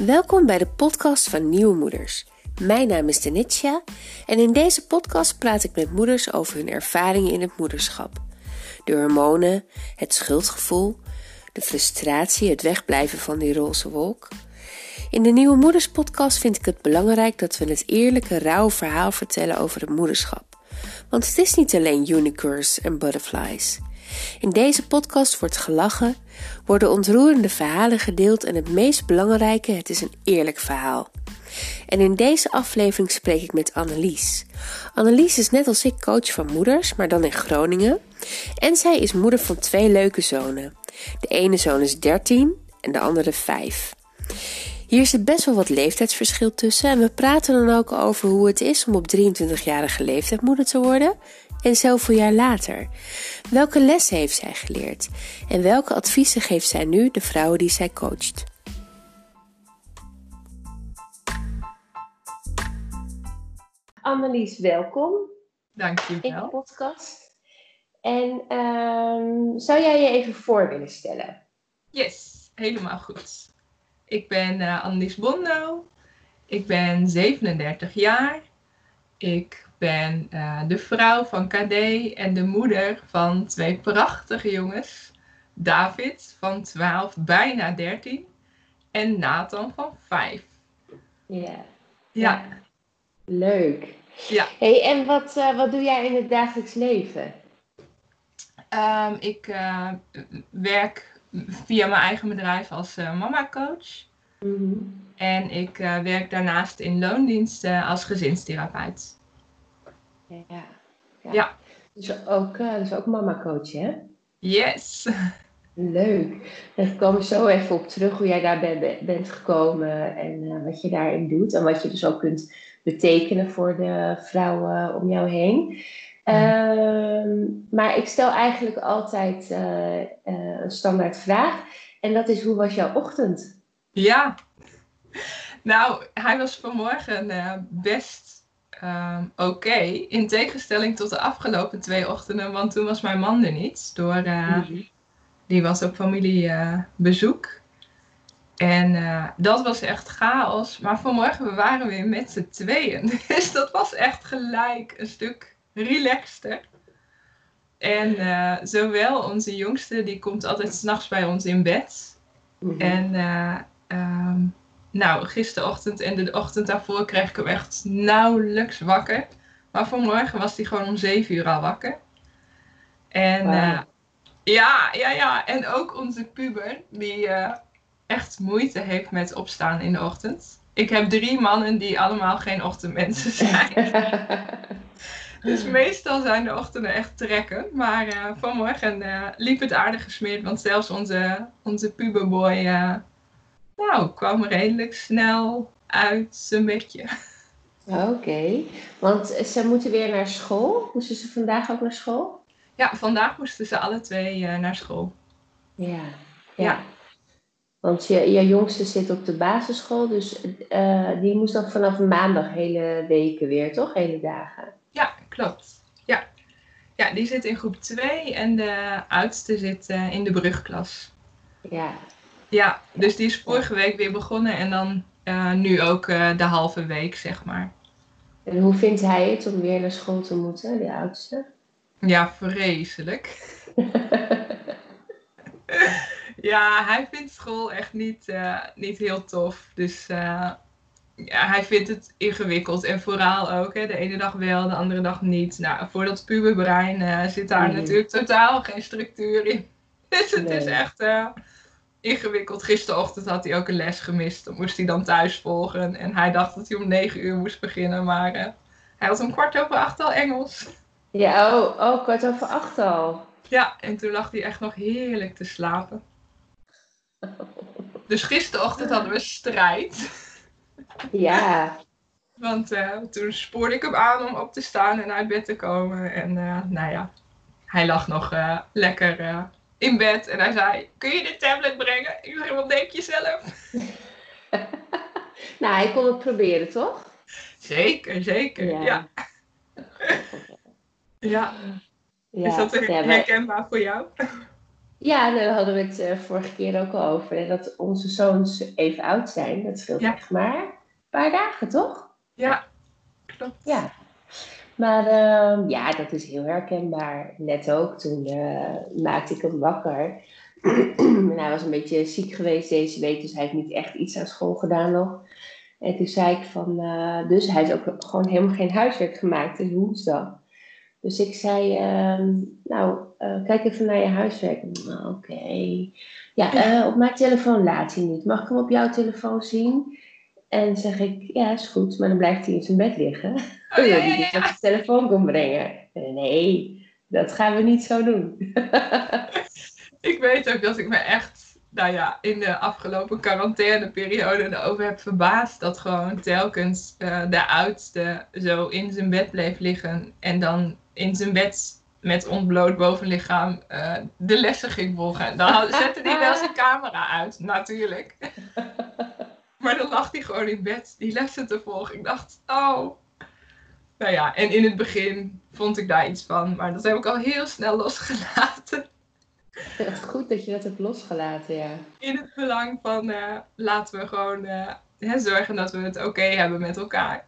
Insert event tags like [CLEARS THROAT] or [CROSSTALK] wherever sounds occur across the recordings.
Welkom bij de podcast van Nieuwe Moeders. Mijn naam is Denitja en in deze podcast praat ik met moeders over hun ervaringen in het moederschap. De hormonen, het schuldgevoel, de frustratie, het wegblijven van die roze wolk. In de Nieuwe Moeders podcast vind ik het belangrijk dat we het eerlijke, rauwe verhaal vertellen over het moederschap. Want het is niet alleen unicorns en butterflies. In deze podcast wordt gelachen, worden ontroerende verhalen gedeeld en het meest belangrijke, het is een eerlijk verhaal. En in deze aflevering spreek ik met Annelies. Annelies is net als ik coach van moeders, maar dan in Groningen. En zij is moeder van twee leuke zonen. De ene zoon is 13 en de andere 5. Hier zit best wel wat leeftijdsverschil tussen en we praten dan ook over hoe het is om op 23-jarige leeftijd moeder te worden en zoveel jaar later. Welke lessen heeft zij geleerd en welke adviezen geeft zij nu de vrouwen die zij coacht? Annelies, welkom. Dank je wel. In de podcast. En um, zou jij je even voor willen stellen? Yes, helemaal goed. Ik ben uh, Annelies Bondo. Ik ben 37 jaar. Ik ben uh, de vrouw van KD en de moeder van twee prachtige jongens. David van 12, bijna 13. En Nathan van 5. Ja. Ja. Leuk. Ja. Hey, en wat, uh, wat doe jij in het dagelijks leven? Um, ik uh, werk via mijn eigen bedrijf als mama coach. Mm -hmm. En ik werk daarnaast in loondiensten als gezinstherapeut. Ja. ja. ja. Dus ook, dus ook mama coach, hè? Yes. Leuk. Daar komen we zo even op terug hoe jij daar bent gekomen en wat je daarin doet. En wat je dus ook kunt betekenen voor de vrouwen om jou heen. Ehm, maar ik stel eigenlijk altijd uh, uh, een standaard vraag. En dat is, hoe was jouw ochtend? Ja, nou, hij was vanmorgen best ehm, oké. In tegenstelling tot de afgelopen twee ochtenden. Want toen was mijn man er niet. Door, mhm. Die was op familiebezoek. En uh, dat was echt chaos. Maar vanmorgen we waren weer met z'n tweeën. [LAUGHS] Dus dat was echt gelijk een stuk relaxter. En uh, zowel onze jongste, die komt altijd s'nachts bij ons in bed. Mm -hmm. En um, nou, gisterochtend en de ochtend daarvoor kreeg ik hem echt nauwelijks wakker. Maar vanmorgen was hij gewoon om zeven uur al wakker. En wow. ja, ja, ja. En ook onze puber, die echt moeite heeft met opstaan in de ochtend. Ik heb drie mannen die allemaal geen ochtendmensen [LAUGHS] zijn. dus meestal zijn de ochtenden echt trekken. Maar uh, vanmorgen liep het aardig gesmeerd, want zelfs onze, onze puberboy nou, kwam redelijk snel uit zijn bedje. Oké, want ze moeten weer naar school. Moesten ze vandaag ook naar school? Ja, vandaag moesten ze alle twee naar school. ja. ja. ja. Want je, je jongste zit op de basisschool, dus uh, die moest dan vanaf maandag hele weken weer, toch? Hele dagen. Ja, klopt. Ja, ja die zit in groep 2 en de oudste zit uh, in de brugklas. Ja. Ja, dus die is vorige week weer begonnen en dan uh, nu ook de halve week, zeg maar. En hoe vindt hij het om weer naar school te moeten, die oudste? Ja, vreselijk. [LAUGHS] Ja, hij vindt school echt niet, uh, niet heel tof. Dus ja, hij vindt het ingewikkeld. En vooral ook, hè, de ene dag wel, de andere dag niet. Nou, voor dat puberbrein zit daar mm. natuurlijk totaal geen structuur in. [LAUGHS] Dus het nee. is echt ingewikkeld. Gisterochtend had hij ook een les gemist. Dat moest hij dan thuis volgen. En hij dacht dat hij om negen uur moest beginnen. Maar hij had om kwart over acht al Engels. Ja, oh, oh, kwart over acht al. Ja, en toen lag hij echt nog heerlijk te slapen. Dus gisterochtend hadden we strijd. Ja. Want uh, toen spoorde ik hem aan om op te staan en uit bed te komen. En uh, nou ja, hij lag nog lekker in bed. En hij zei, kun je de tablet brengen? Ik zei, wat denk je zelf? [LAUGHS] nou, hij kon het proberen, toch? Zeker, zeker, ja. Ja. [LAUGHS] ja. Is dat herkenbaar voor jou? Ja, daar hadden we het uh, vorige keer ook al over. Dat onze zoons even oud zijn. Dat scheelt echt maar een paar dagen, toch? Ja, klopt. Ja. Maar uh, ja, dat is heel herkenbaar. Net ook, toen uh, maakte ik hem wakker. [CLEARS THROAT] en hij was een beetje ziek geweest deze week, dus hij heeft niet echt iets aan school gedaan nog. En toen zei ik van, uh, dus hij heeft ook gewoon helemaal geen huiswerk gemaakt, is woensdag. Dus ik zei, uh, nou, uh, kijk even naar je huiswerk. Nou, oké. Ja, op mijn telefoon laat hij niet. Mag ik hem op jouw telefoon zien? En zeg ik, ja, is goed. Maar dan blijft hij in zijn bed liggen. [LAUGHS] Oh, ja. Dus zijn telefoon kon brengen. Nee, dat gaan we niet zo doen. [LAUGHS] ik weet ook dat ik me echt, nou ja, in de afgelopen quarantaineperiode erover heb verbaasd. Dat gewoon telkens uh, de oudste zo in zijn bed bleef liggen. En dan in zijn bed met ontbloot bovenlichaam uh, de lessen ging volgen. Dan zette hij wel zijn camera uit, natuurlijk. [LAUGHS] maar dan lag hij gewoon in bed die lessen te volgen. Ik dacht, oh. Nou ja, en in het begin vond ik daar iets van, maar dat heb ik al heel snel losgelaten. Het is goed dat je dat hebt losgelaten, ja. In het belang van uh, laten we gewoon uh, hè, zorgen dat we het oké okay hebben met elkaar.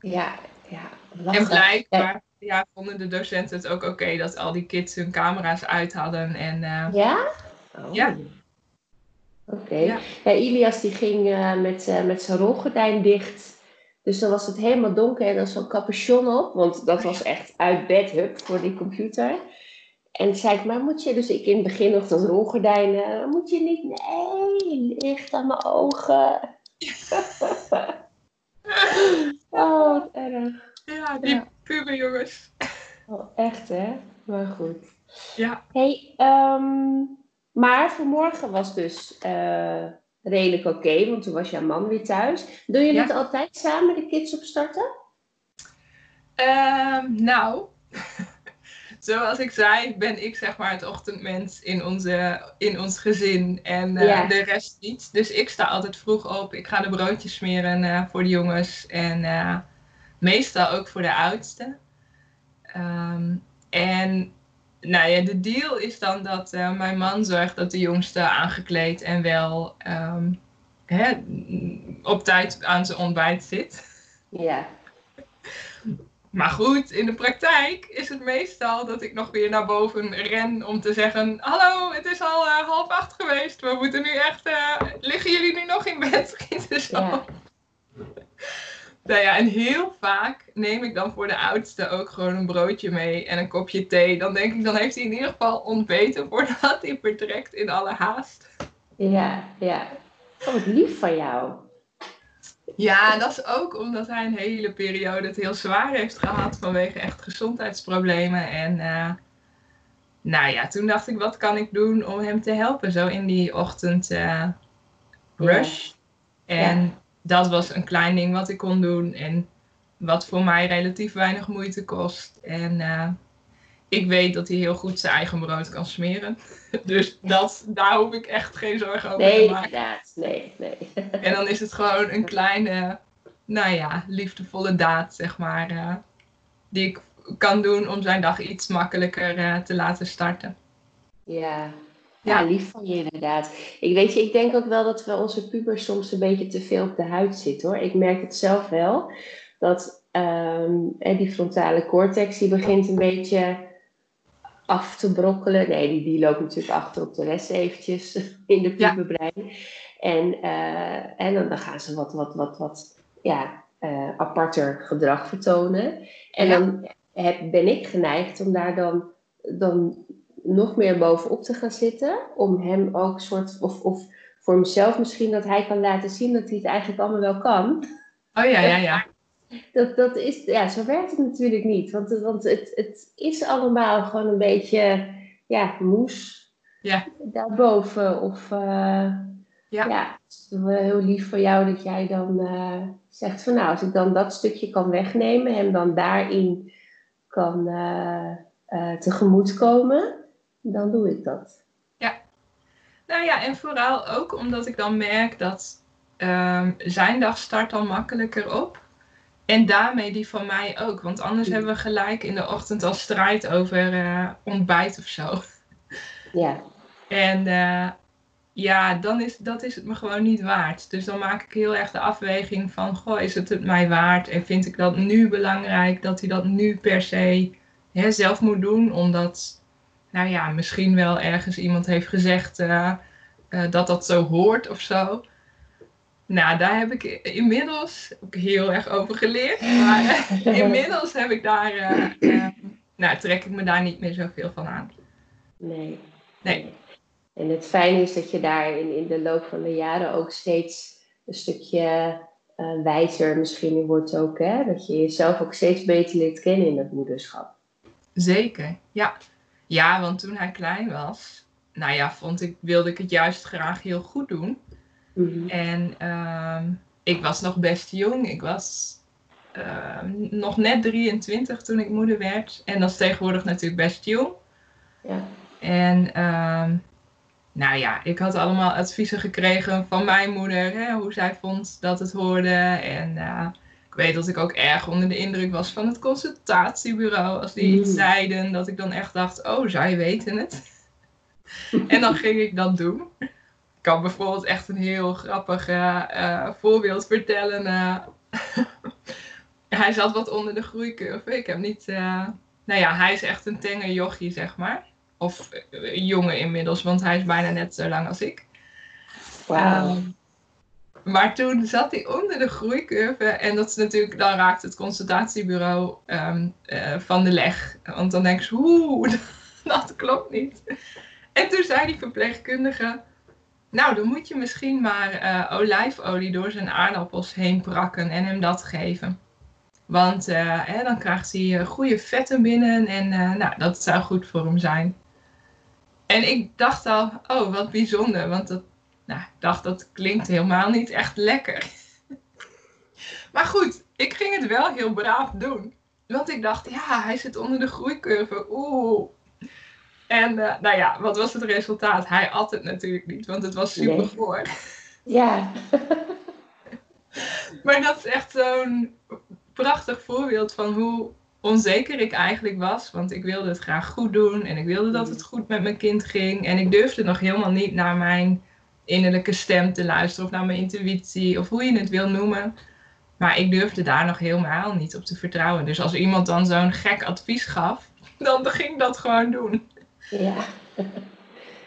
Ja, ja. Lachen. En blijkbaar ja, vonden de docenten het ook oké dat al die kids hun camera's uit hadden. En, uh, ja? Oh. Ja. Oké. Ja. ja. Ilias die ging met, met zijn rolgordijn dicht. Dus dan was het helemaal donker en dan zo'n capuchon op. Want dat was echt uit bed, hup, voor die computer. En toen zei ik, maar moet je, dus ik in het begin nog dat rolgordijn, moet je niet, nee, licht aan mijn ogen. [LAUGHS] oh, wat erg. Ja, die ja jongens. Oh, echt hè? Maar goed. Ja. Hey, um, maar vanmorgen was dus uh, redelijk oké, want toen was jouw man weer thuis. Doe je het altijd samen, de kids opstarten? Um, nou, [LAUGHS] zoals ik zei, ben ik zeg maar het ochtendmens in, onze, in ons gezin en uh, de rest niet. Dus ik sta altijd vroeg op. Ik ga de broodjes smeren uh, voor de jongens en meestal ook voor de oudste. Um, en nou ja, de deal is dan dat uh, mijn man zorgt dat de jongste aangekleed en wel um, hè, op tijd aan zijn ontbijt zit. Ja. Maar goed, in de praktijk is het meestal dat ik nog weer naar boven ren om te zeggen: Hallo, het is al uh, half acht geweest. We moeten nu echt. Uh, liggen jullie nu nog in bed? [LAUGHS] Schieten zo. Ja. Nou ja, en heel vaak neem ik dan voor de oudste ook gewoon een broodje mee en een kopje thee. Dan denk ik, dan heeft hij in ieder geval ontbeten voordat hij vertrekt in alle haast. Ja, ja. Oh, wat lief van jou. Ja, dat is ook omdat hij een hele periode het heel zwaar heeft gehad vanwege echt gezondheidsproblemen. En uh, nou ja, toen dacht ik, wat kan ik doen om hem te helpen zo in die ochtend uh, rush. Ja. En dat was een klein ding wat ik kon doen en wat voor mij relatief weinig moeite kost. En uh, ik weet dat hij heel goed zijn eigen brood kan smeren. [LAUGHS] Dus dat, daar hoef ik echt geen zorgen over nee, te maken. Inderdaad. Nee, nee. En dan is het gewoon een kleine, nou ja, liefdevolle daad, zeg maar, uh, die ik kan doen om zijn dag iets makkelijker uh, te laten starten. Ja, ja, lief van je inderdaad. Ik weet je, ik denk ook wel dat we onze pubers soms een beetje te veel op de huid zitten hoor. Ik merk het zelf wel. Dat um, die frontale cortex die begint een beetje af te brokkelen. Nee, die, die loopt natuurlijk achter op de rest eventjes [LAUGHS] in de puberbrein. Ja. En, uh, en dan, dan gaan ze wat, wat, wat, wat ja, uh, aparter gedrag vertonen. En ja. dan heb, ben ik geneigd om daar dan, dan nog meer bovenop te gaan zitten. Om hem ook soort, of, of voor mezelf misschien, dat hij kan laten zien dat hij het eigenlijk allemaal wel kan. Oh ja, ja, ja. [LAUGHS] Dat, dat is, ja, zo werkt het natuurlijk niet. Want, want het, het is allemaal gewoon een beetje, ja, moes. Ja. Daarboven. Of, uh, ja. ja, het is wel heel lief voor jou dat jij dan uh, zegt van nou, als ik dan dat stukje kan wegnemen, hem dan daarin kan uh, tegemoetkomen dan doe ik dat. Ja. Nou ja, en vooral ook omdat ik dan merk dat um, zijn dag start al makkelijker op. En daarmee die van mij ook. Want anders hebben we gelijk in de ochtend al strijd over uh, ontbijt of zo. Ja. En uh, ja, dan is, dat is het me gewoon niet waard. Dus dan maak ik heel erg de afweging van, goh, is het het mij waard? En vind ik dat nu belangrijk, dat hij dat nu per se hè, zelf moet doen? Omdat, nou ja, misschien wel ergens iemand heeft gezegd uh, uh, dat dat zo hoort of zo. Nou, daar heb ik inmiddels ook heel erg over geleerd. Maar [LAUGHS] inmiddels heb ik daar, nou, trek ik me daar niet meer zoveel van aan. Nee. Nee. En het fijne is dat je daar in, in de loop van de jaren ook steeds een stukje uh, wijzer misschien in wordt ook. Hè? Dat je jezelf ook steeds beter leert kennen in het moederschap. Zeker, ja. Ja, want toen hij klein was, nou ja, vond ik, wilde ik het juist graag heel goed doen. Mhm. En ehm, ik was nog best jong. Ik was ehm, nog net 23 toen ik moeder werd. En dat is tegenwoordig natuurlijk best jong. Ja. En ehm, nou ja, ik had allemaal adviezen gekregen van mijn moeder, hè, hoe zij vond dat het hoorde. En uh, weet dat ik ook erg onder de indruk was van het consultatiebureau. Als die iets Mm. zeiden, dat ik dan echt dacht, oh, zij weten het. [LAUGHS] en dan ging ik dat doen. Ik kan bijvoorbeeld echt een heel grappig eh, voorbeeld vertellen. eh. [LAUGHS] hij zat wat onder de groeicurve. Ik heb niet... eh, nou ja, hij is echt een tenger jochie, zeg maar. Of jongen inmiddels, want hij is bijna net zo lang als ik. Wauw. Um, maar toen zat hij onder de groeicurve en dat is natuurlijk, dan raakt het consultatiebureau um, uh, van de leg. Want dan denk je, oeh, [LAUGHS] dat klopt niet. En toen zei die verpleegkundige, nou dan moet je misschien maar uh, olijfolie door zijn aardappels heen prakken en hem dat geven. Want hè, dan krijgt hij goede vetten binnen en nou, dat zou goed voor hem zijn. En ik dacht al, oh wat bijzonder, want dat, nou, ik dacht dat klinkt helemaal niet echt lekker. [LAUGHS] maar goed, ik ging het wel heel braaf doen. Want ik dacht, ja, hij zit onder de groeicurve, oeh. En uh, nou ja, wat was het resultaat? Hij at het natuurlijk niet, want het was super Nee. goor. [LAUGHS] Ja. [LAUGHS] Maar dat is echt zo'n prachtig voorbeeld van hoe onzeker ik eigenlijk was. Want ik wilde het graag goed doen en ik wilde dat het goed met mijn kind ging. En ik durfde nog helemaal niet naar mijn innerlijke stem te luisteren of naar mijn intuïtie of hoe je het wil noemen. Maar ik durfde daar nog helemaal niet op te vertrouwen. Dus als iemand dan zo'n gek advies gaf, dan ging ik dat gewoon doen. Ja.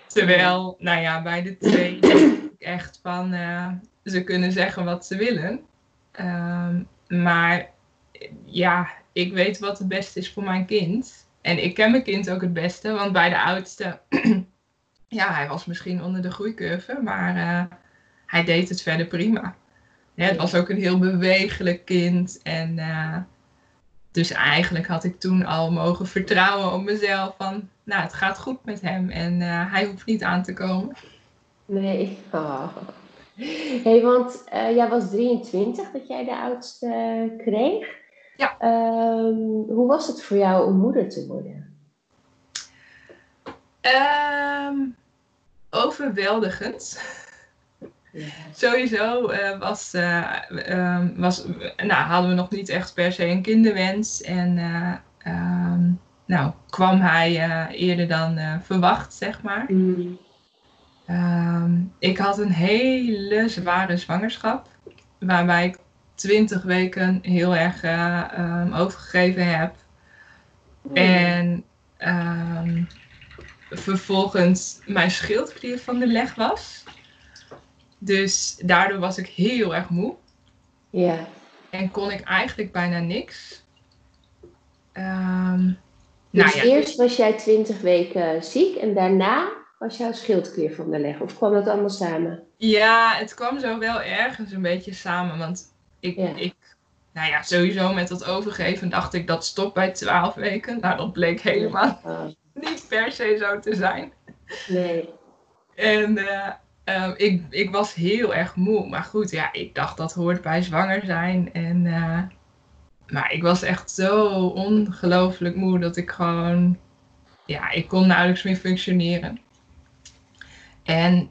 Terwijl, nou ja, bij de twee echt van uh, ze kunnen zeggen wat ze willen. Um, maar ja, ik weet wat het beste is voor mijn kind. En ik ken mijn kind ook het beste, want bij de oudste, ja, hij was misschien onder de groeicurve, maar uh, hij deed het verder prima. Ja, het was ook een heel bewegelijk kind. En uh, dus eigenlijk had ik toen al mogen vertrouwen op mezelf van, nou, het gaat goed met hem en uh, hij hoeft niet aan te komen. Nee. [LAUGHS] Oh. hey, want jij was 23 dat jij de oudste kreeg. Ja. Um, hoe was het voor jou om moeder te worden? Um, overweldigend. Ja. Sowieso uh, was, uh, um, was, nou, hadden we nog niet echt per se een kinderwens. En um, nou, kwam hij eerder dan verwacht, zeg maar. Mm. Um, ik had een hele zware zwangerschap. Waarbij ik twintig weken heel erg overgegeven heb. Mm. En vervolgens mijn schildklier van de leg was. Dus daardoor was ik heel erg moe. Ja. En kon ik eigenlijk bijna niks. Um, dus nou ja. eerst was jij twintig weken ziek en daarna was jouw schildklier van de leg? Of kwam dat allemaal samen? Ja, het kwam zo wel ergens een beetje samen. Want ik, Ja. ik nou ja, sowieso met dat overgeven dacht ik dat stopt bij 12 weken. Nou, dat bleek helemaal Oh, niet per se zo te zijn. nee. En eh, eh, ik, ik was heel erg moe. Maar goed, ja, ik dacht dat hoort bij zwanger zijn. En, eh, maar ik was echt zo ongelooflijk moe dat ik gewoon... Ja, ik kon nauwelijks meer functioneren. En,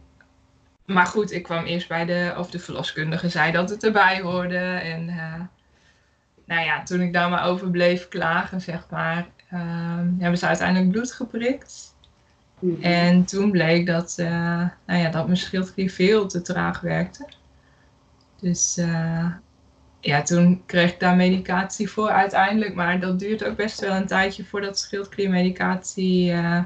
maar goed, ik kwam eerst bij de, of de verloskundige zei dat het erbij hoorde. En uh, nou ja, toen ik daar maar over bleef klagen, zeg maar, uh, hebben ze uiteindelijk bloed geprikt. Mhm. En toen bleek dat, uh, nou ja, dat mijn schildklier veel te traag werkte. Dus uh, ja, toen kreeg ik daar medicatie voor uiteindelijk. Maar dat duurt ook best wel een tijdje voordat schildkliermedicatie uh,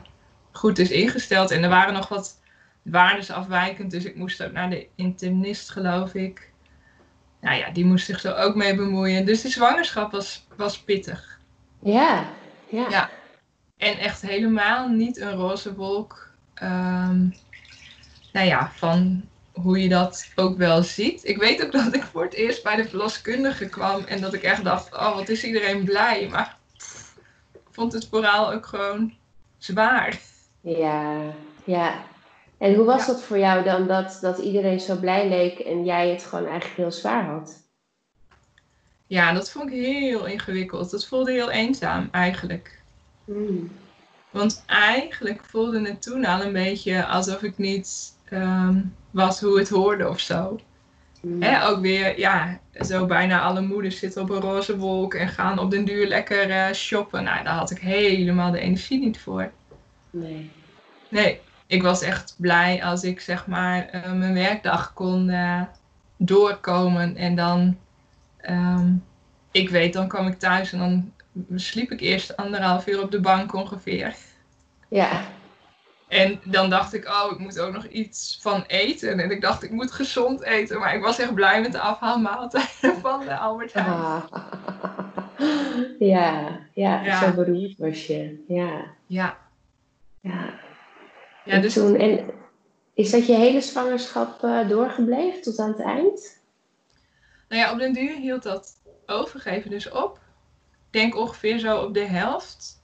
goed is ingesteld. En er waren nog wat waarden afwijkend. Dus ik moest ook naar de internist, geloof ik. Nou ja, die moest zich zo ook mee bemoeien. Dus de zwangerschap was, was pittig. Ja, ja. ja. En echt helemaal niet een roze wolk. Um, nou ja, van hoe je dat ook wel ziet. Ik weet ook dat ik voor het eerst bij de verloskundige kwam en dat ik echt dacht, oh wat is iedereen blij. Maar ik vond het vooral ook gewoon zwaar. Ja, ja. En hoe was dat voor jou dan, dat, dat iedereen zo blij leek en jij het gewoon eigenlijk heel zwaar had? Ja, dat vond ik heel ingewikkeld. Dat voelde heel eenzaam eigenlijk. Hmm. Want eigenlijk voelde het toen al een beetje alsof ik niet ehm, was hoe het hoorde of zo. Hmm. ook weer, ja, zo bijna alle moeders zitten op een roze wolk en gaan op den duur lekker uh, shoppen. Nou, daar had ik helemaal de energie niet voor. Nee. Nee, ik was echt blij als ik zeg maar uh, mijn werkdag kon uh, doorkomen en dan, um, ik weet, dan kwam ik thuis en dan sliep ik eerst anderhalf uur op de bank ongeveer. Ja. En dan dacht ik, oh, ik moet ook nog iets van eten. En ik dacht, ik moet gezond eten. Maar ik was echt blij met de afhaalmaaltijden [LAUGHS] van de Albert Heijn. Ah. Ja, ja, ja, zo beroerd was je. Ja. Ja. Ja. Ja dus... toen, en is dat je hele zwangerschap uh, doorgebleven tot aan het eind? Nou ja, op den duur hield dat overgeven dus op. Ik denk ongeveer zo op de helft.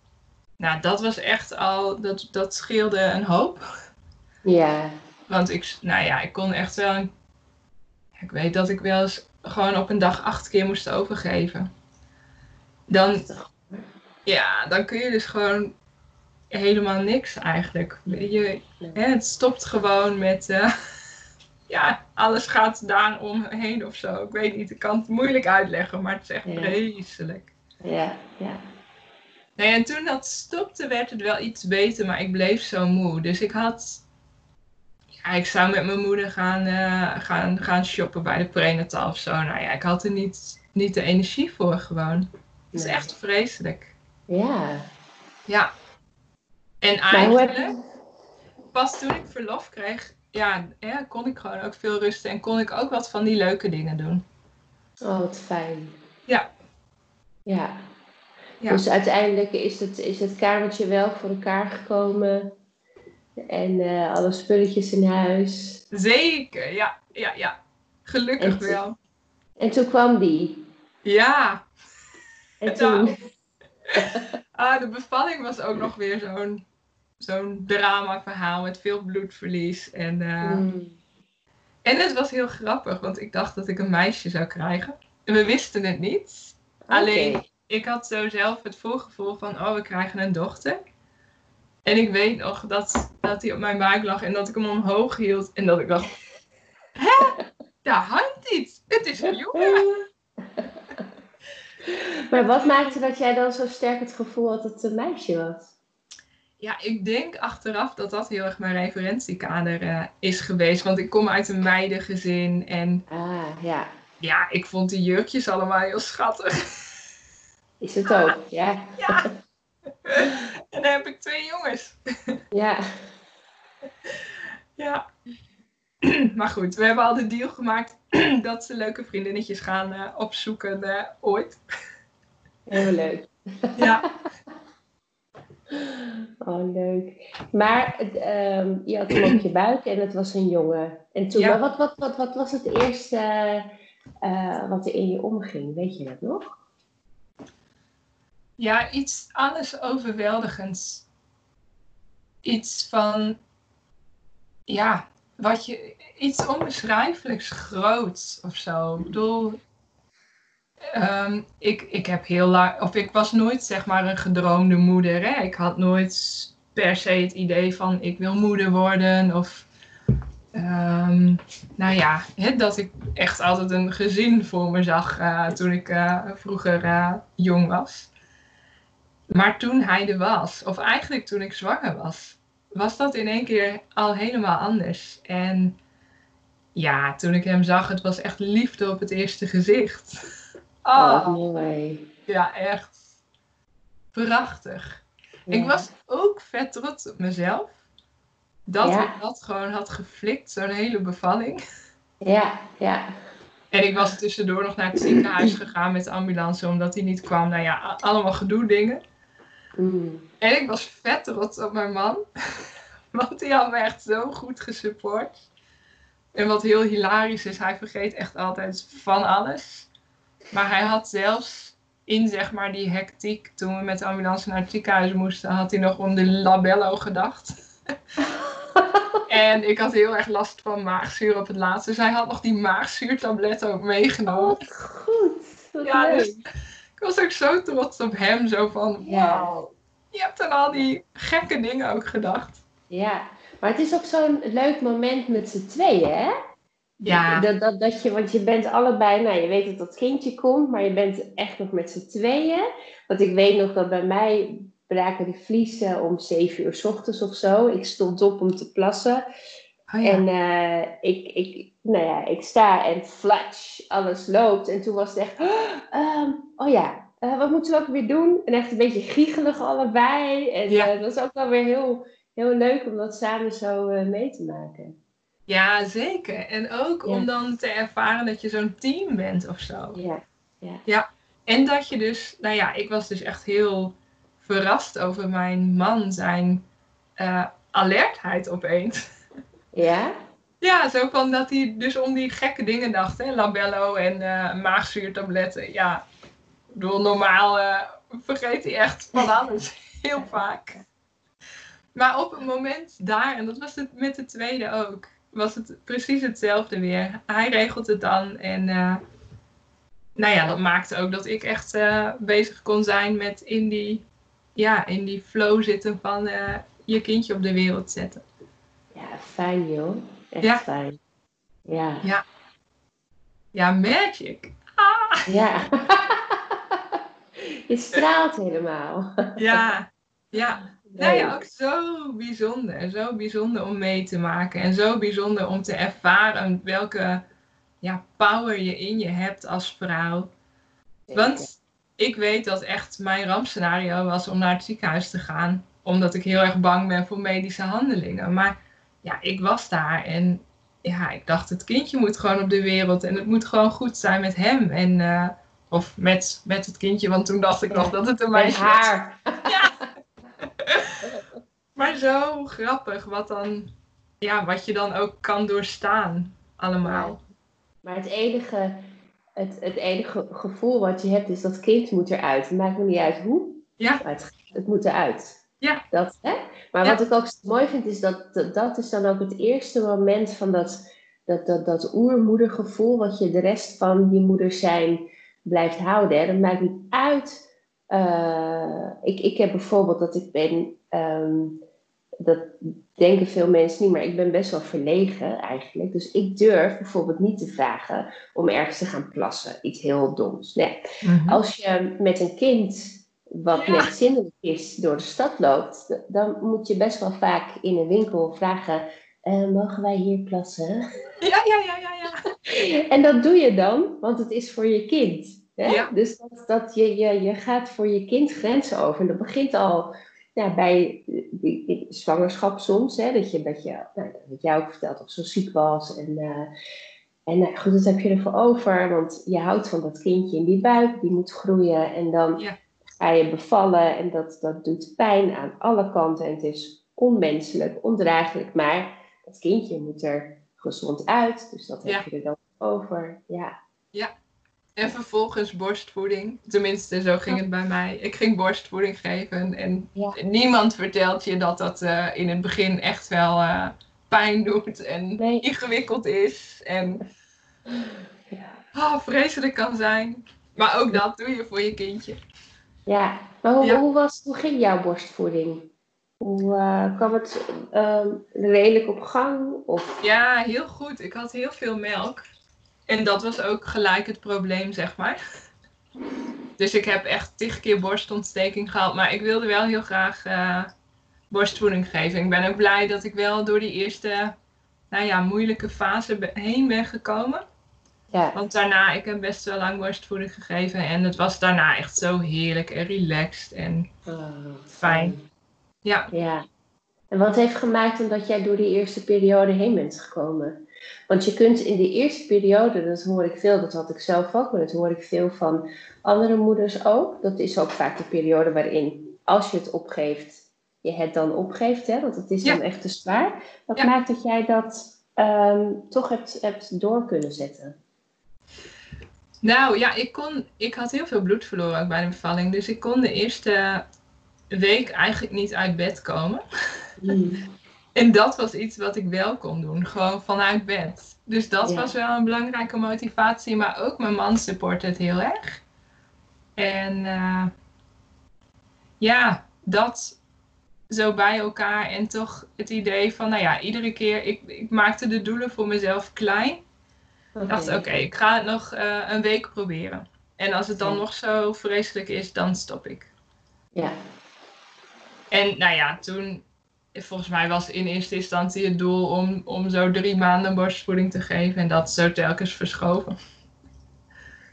Nou, dat was echt al, dat, dat scheelde een hoop. Ja. Want ik, nou ja, ik kon echt wel, een, ik weet dat ik wel eens gewoon op een dag acht keer moest overgeven. Dan, ja, dan kun je dus gewoon helemaal niks eigenlijk. Je, hè, het stopt gewoon met, uh, [LAUGHS] ja, alles gaat daaromheen of zo. Ik weet niet, ik kan het moeilijk uitleggen, maar het is echt ja. vreselijk. Ja, ja. Nee, en toen dat stopte, werd het wel iets beter, maar ik bleef zo moe. Dus ik had. Ja, ik zou met mijn moeder gaan, uh, gaan, gaan shoppen bij de prenatal of zo. Nou ja, ik had er niet, niet de energie voor gewoon. Het is echt vreselijk. Ja. Ja. En eigenlijk, pas toen ik verlof kreeg, ja, ja, kon ik gewoon ook veel rusten en kon ik ook wat van die leuke dingen doen. Oh, wat fijn. Ja. Ja. Dus uiteindelijk is het, is het kamertje wel voor elkaar gekomen. En uh, alle spulletjes in huis. Zeker, ja, ja, ja. Gelukkig wel. En toen kwam die. Ja. En [LAUGHS] toen. [LAUGHS] ah, de bevalling was ook nog weer zo'n zo'n drama verhaal met veel bloedverlies. En, uh, en het was heel grappig, want ik dacht dat ik een meisje zou krijgen. En we wisten het niet. Alleen ik had zo zelf het voorgevoel van, oh, we krijgen een dochter. En ik weet nog dat, dat hij op mijn buik lag en dat ik hem omhoog hield. En dat ik dacht, [LAUGHS] hè? Daar hangt iets. Het is een jongen. Maar wat maakte dat jij dan zo sterk het gevoel had dat het een meisje was? Ja, ik denk achteraf dat dat heel erg mijn referentiekader uh, is geweest. Want ik kom uit een meidengezin en... Ah, ja. Ja, ik vond die jurkjes allemaal heel schattig. Is het ook, ja. [LAUGHS] Ja. [LAUGHS] En dan heb ik twee jongens. Ja. [LAUGHS] Ja. [CLEARS THROAT] Maar goed, we hebben al de deal gemaakt [CLEARS THROAT] dat ze leuke vriendinnetjes gaan uh, opzoeken uh, ooit. Heel leuk. Ja. Oh, leuk. Maar um, je had hem op je [CLEARS THROAT] buik en het was een jongen. En toen, ja. wat, wat, wat, wat was het eerste uh, wat er in je omging? Weet je dat nog? Ja, iets alles overweldigends. Iets van, ja, wat je, iets onbeschrijfelijks groots of zo. Ik bedoel, um, ik, ik heb heel of ik was nooit zeg maar een gedroomde moeder. Hè? Ik had nooit per se het idee van ik wil moeder worden of um, nou ja, hè, dat ik echt altijd een gezin voor me zag uh, toen ik uh, vroeger uh, jong was. Maar toen hij er was, of eigenlijk toen ik zwanger was, was dat in één keer al helemaal anders. En ja, toen ik hem zag, het was echt liefde op het eerste gezicht. [LAUGHS] Oh, oh mooi. Ja, echt prachtig. Ik was ook vet trots op mezelf. Dat ik dat gewoon had geflikt, zo'n hele bevalling. Ja, ja. En ik was tussendoor nog naar het ziekenhuis gegaan met de ambulance, omdat hij niet kwam. Nou ja, allemaal gedoe dingen. Mm. En ik was vet trots op mijn man. [LAUGHS] Want die had me echt zo goed gesupport. En wat heel hilarisch is, hij vergeet echt altijd van alles. Maar hij had zelfs in zeg maar die hectiek, toen we met de ambulance naar het ziekenhuis moesten, had hij nog om de labello gedacht. [LAUGHS] en ik had heel erg last van maagzuur op het laatste. Dus hij had nog die maagzuurtablet ook meegenomen. Oh, goed. ja, dus ik was ook zo trots op hem. Zo van, wauw, je hebt aan al die gekke dingen ook gedacht. Ja, maar het is ook zo'n leuk moment met z'n tweeën, hè? Ja. Dat, dat, dat je, want je bent allebei, nou je weet dat dat kindje komt, maar je bent echt nog met z'n tweeën. Want ik weet nog dat bij mij braken die vliezen om zeven uur s ochtends of zo. Ik stond op om te plassen. Oh ja. En uh, ik, ik, nou ja, ik sta en flash, alles loopt. En toen was het echt, oh, oh ja, uh, wat moeten we ook weer doen? En echt een beetje giechelig allebei. En ja. uh, dat was ook wel weer heel, heel leuk om dat samen zo mee te maken. Ja, zeker. En ook om dan te ervaren dat je zo'n team bent of zo. Ja. ja. Ja. En dat je dus, nou ja, ik was dus echt heel verrast over mijn man, zijn uh, alertheid opeens. Ja? [LAUGHS] Ja, zo van dat hij dus om die gekke dingen dacht, hè? labello en uh, maagzuurtabletten. Ja, ik bedoel, normaal uh, vergeet hij echt van [LAUGHS] alles, heel vaak. Maar op een moment daar, en dat was het met de tweede ook, was het precies hetzelfde weer. Hij regelt het dan en uh, nou ja, dat maakte ook dat ik echt uh, bezig kon zijn met in die, ja, in die flow zitten van uh, je kindje op de wereld zetten. Ja, fijn joh. Echt ja. fijn. Ja. Ja, ja magic. Ah. Ja. [LAUGHS] je straalt helemaal. ja, ja. Nou ja, ook zo bijzonder. Zo bijzonder om mee te maken. En zo bijzonder om te ervaren welke ja, power je in je hebt als vrouw. Want ik weet dat echt mijn rampscenario was om naar het ziekenhuis te gaan. Omdat ik heel erg bang ben voor medische handelingen. Maar ja, ik was daar en ja, ik dacht het kindje moet gewoon op de wereld. En het moet gewoon goed zijn met hem. En, uh, of met, met het kindje, want toen dacht ik nog dat het een meisje was. haar. [LAUGHS] [LAUGHS] Maar zo grappig wat dan, ja, wat je dan ook kan doorstaan allemaal. Maar het enige, het, het enige gevoel wat je hebt is dat kind moet eruit. Het maakt me niet uit hoe. Ja. Het, het moet eruit. Ja. Dat, hè? Maar wat ik ook mooi vind is dat, dat, dat is dan ook het eerste moment van dat, dat, dat, dat oermoedergevoel wat je de rest van je moeder zijn blijft houden. Hè? Dat maakt niet uit. Uh, ik, ik heb bijvoorbeeld dat ik ben um, dat denken veel mensen niet, maar ik ben best wel verlegen eigenlijk. Dus ik durf bijvoorbeeld niet te vragen om ergens te gaan plassen. Iets heel doms. Nee. Mhm. Als je met een kind wat ja. net zindelijk is door de stad loopt, dan moet je best wel vaak in een winkel vragen: uh, mogen wij hier plassen? Ja, ja, ja, ja, ja. [LAUGHS] en dat doe je dan, want het is voor je kind. Hè? Ja. Dus dat, dat je, je, je gaat voor je kind grenzen over. En dat begint al ja, bij die, zwangerschap soms, hè, dat je, dat je nou, dat jij ook verteld, of zo ziek was. En, uh, en uh, goed, dat heb je ervoor over, want je houdt van dat kindje in die buik, die moet groeien. En dan ja. ga je bevallen en dat, dat doet pijn aan alle kanten. En het is onmenselijk, ondraaglijk, maar het kindje moet er gezond uit. Dus dat heb je er dan over. Ja. Ja, en vervolgens borstvoeding. Tenminste, zo ging het bij mij. Ik ging borstvoeding geven. En niemand vertelt je dat dat uh, in het begin echt wel uh, pijn doet en nee. ingewikkeld is. En ja. oh, vreselijk kan zijn. Maar ook dat doe je voor je kindje. Ja, maar hoe, hoe, was, hoe ging jouw borstvoeding? Hoe uh, kwam het redelijk op gang? Of? Ja, heel goed. Ik had heel veel melk. En dat was ook gelijk het probleem, zeg maar. Dus ik heb echt tig keer borstontsteking gehad. Maar ik wilde wel heel graag uh, borstvoeding geven. Ik ben ook blij dat ik wel door die eerste nou ja, moeilijke fase heen ben gekomen. Ja. Want daarna, ik heb best wel lang borstvoeding gegeven en het was daarna echt zo heerlijk en relaxed en oh, fijn. Ja. ja. En wat heeft gemaakt dat jij door die eerste periode heen bent gekomen? Want je kunt in de eerste periode, dat hoor ik veel, dat had ik zelf ook, maar dat hoor ik veel van andere moeders ook. Dat is ook vaak de periode waarin, als je het opgeeft, je het dan opgeeft, hè, want het is dan echt te zwaar. Wat maakt dat jij dat ehm, toch hebt, hebt door kunnen zetten? Nou ja, ik, kon, ik had heel veel bloed verloren ook bij de bevalling. Dus ik kon de eerste week eigenlijk niet uit bed komen. Hmm. [LAUGHS] en dat was iets wat ik wel kon doen, gewoon vanuit bed. Dus dat was wel een belangrijke motivatie. Maar ook mijn man support het heel erg. En uh, ja, dat zo bij elkaar. En toch het idee van, nou ja, iedere keer, ik, ik maakte de doelen voor mezelf klein. Ik dacht, oké, ik ga het nog uh, een week proberen. En als het dan nog zo vreselijk is, dan stop ik. Ja. En nou ja, toen, volgens mij was in eerste instantie het doel om, om zo drie maanden borstvoeding te geven. En dat zo telkens verschoven.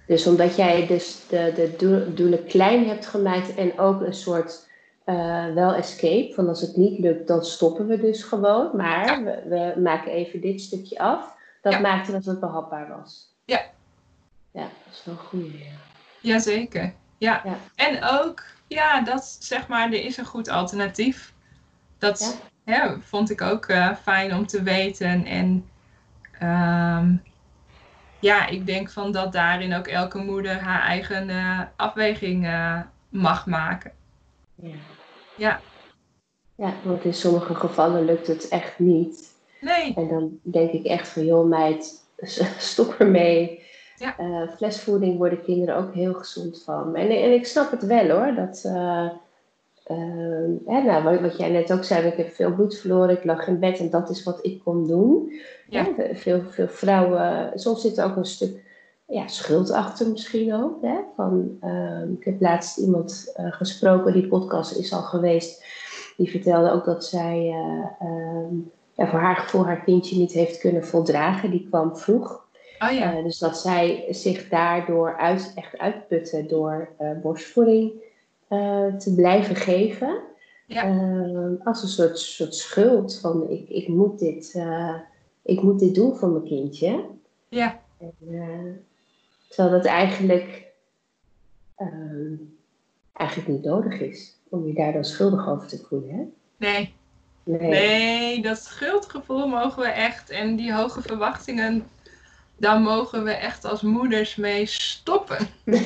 Dus omdat jij dus de, de doelen klein hebt gemaakt en ook een soort uh, wel escape. Van als het niet lukt, dan stoppen we dus gewoon. Maar we, we, maken even dit stukje af. Dat maakte dat het behapbaar was. Ja. Ja, dat is wel goed. Ja. Jazeker. Ja. ja. En ook, ja, dat zeg maar, er is een goed alternatief. Dat ja. vond ik ook uh, fijn om te weten. En um, ja, ik denk van dat daarin ook elke moeder haar eigen uh, afweging uh, mag maken. Ja. ja. Ja, want in sommige gevallen lukt het echt niet. Nee. En dan denk ik echt van, joh meid, [LAUGHS] stop ermee. Ja. Flesvoeding worden kinderen ook heel gezond van. En, en ik snap het wel hoor, dat... Uh, uh, nou, wat, jij net ook zei, ik heb veel bloed verloren, ik lag in bed en dat is wat ik kon doen. Ja. veel, veel vrouwen, soms zit er ook een stuk ja, schuld achter misschien ook. Hè? Van, ehm, ik heb laatst iemand gesproken, die podcast is al geweest, die vertelde ook dat zij ehm, ja, voor haar gevoel haar kindje niet heeft kunnen voldragen. Die kwam vroeg. Oh, ja. Uh, dus dat zij zich daardoor uit, echt uitputte door borstvoeding te blijven geven. Ja. als een soort, soort schuld van ik, ik, moet dit, ik moet dit doen voor mijn kindje. Ja. En, terwijl dat eigenlijk, eigenlijk niet nodig is om je daar dan schuldig over te voelen. Hè? Nee, Nee. dat schuldgevoel mogen we echt en die hoge verwachtingen, daar mogen we echt als moeders mee stoppen. [LAUGHS]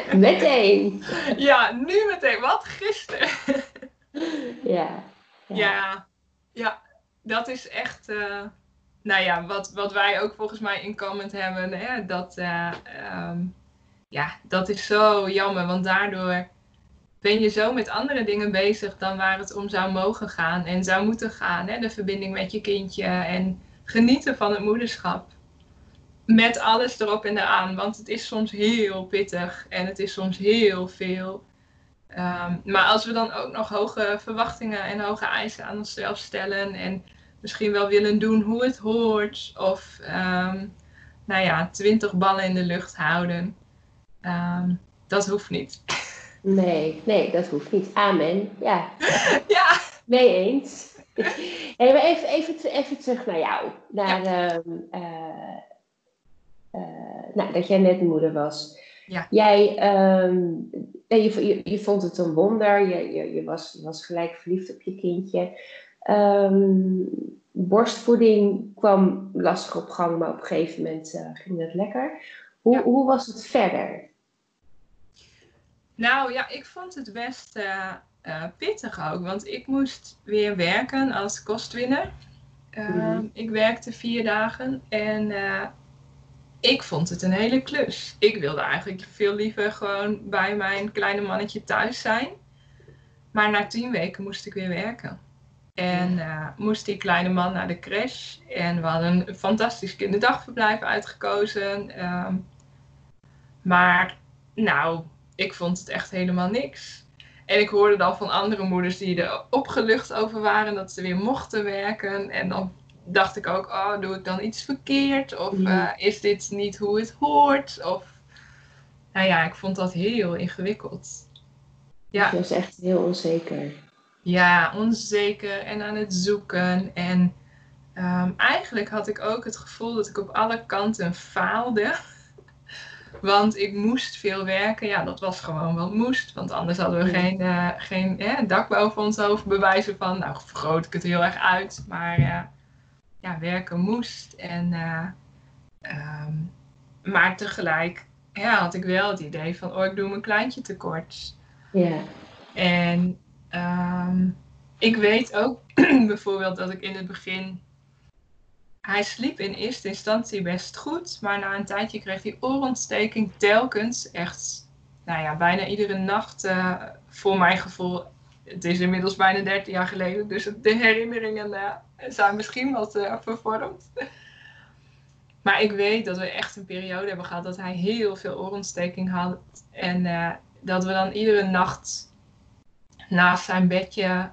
[LAUGHS] meteen. Ja, nu meteen. Wat gisteren. [LAUGHS] ja, ja. Ja, dat is echt, uh, nou ja, wat, wat wij ook volgens mij in comment hebben. Hè, dat, uh, um, ja, dat is zo jammer, want daardoor ben je zo met andere dingen bezig dan waar het om zou mogen gaan en zou moeten gaan. Hè? De verbinding met je kindje en genieten van het moederschap. Met alles erop en eraan, want het is soms heel pittig en het is soms heel veel. Um, maar als we dan ook nog hoge verwachtingen en hoge eisen aan onszelf stellen en misschien wel willen doen hoe het hoort of um, nou ja, twintig ballen in de lucht houden, um, dat hoeft niet. [LAUGHS] Nee, nee, dat hoeft niet. Amen. Ja. [LAUGHS] ja. Mee eens. [LAUGHS] Hey, maar even, even, even terug naar jou. Naar, ja. uh, uh, nou, dat jij net moeder was. Ja. Jij, um, je, je, je, vond het een wonder. Je, je, je was, was gelijk verliefd op je kindje. Um, borstvoeding kwam lastig op gang, maar op een gegeven moment uh, ging het lekker. Hoe, ja. hoe was het verder? Nou ja, ik vond het best uh, uh, pittig ook, want ik moest weer werken als kostwinner. Uh, mm. Ik werkte vier dagen en ik vond het een hele klus. Ik wilde eigenlijk veel liever gewoon bij mijn kleine mannetje thuis zijn. Maar na tien weken moest ik weer werken. En moest die kleine man naar de crash. En we hadden een fantastisch kinderdagverblijf uitgekozen. Um, maar nou, ik vond het echt helemaal niks. En ik hoorde dan van andere moeders die er opgelucht over waren dat ze weer mochten werken. En dan dacht ik ook, oh, doe ik dan iets verkeerd? Of uh, is dit niet hoe het hoort? Of, nou ja, ik vond dat heel ingewikkeld. Ja. Was echt heel onzeker. Ja, onzeker en aan het zoeken. En um, eigenlijk had ik ook het gevoel dat ik op alle kanten faalde. [LAUGHS] Want ik moest veel werken. Ja, dat was gewoon wel moest. Want anders hadden we geen, uh, geen eh, dak boven ons hoofd. Bewijzen van, nou vergroot ik het heel erg uit. Maar uh, ja, werken moest. En, um, maar tegelijk ja, had ik wel het idee van, oh ik doe mijn kleintje tekort. Ja. En um, ik weet ook [CLEARS THROAT] bijvoorbeeld dat ik in het begin hij sliep in eerste instantie best goed, maar na een tijdje kreeg hij oorontsteking telkens. Echt, nou ja, bijna iedere nacht uh, voor mijn gevoel. Het is inmiddels bijna 13 jaar geleden, dus de herinneringen uh, zijn misschien wat uh, vervormd. [LAUGHS] Maar ik weet dat we echt een periode hebben gehad dat hij heel veel oorontsteking had. En dat we dan iedere nacht naast zijn bedje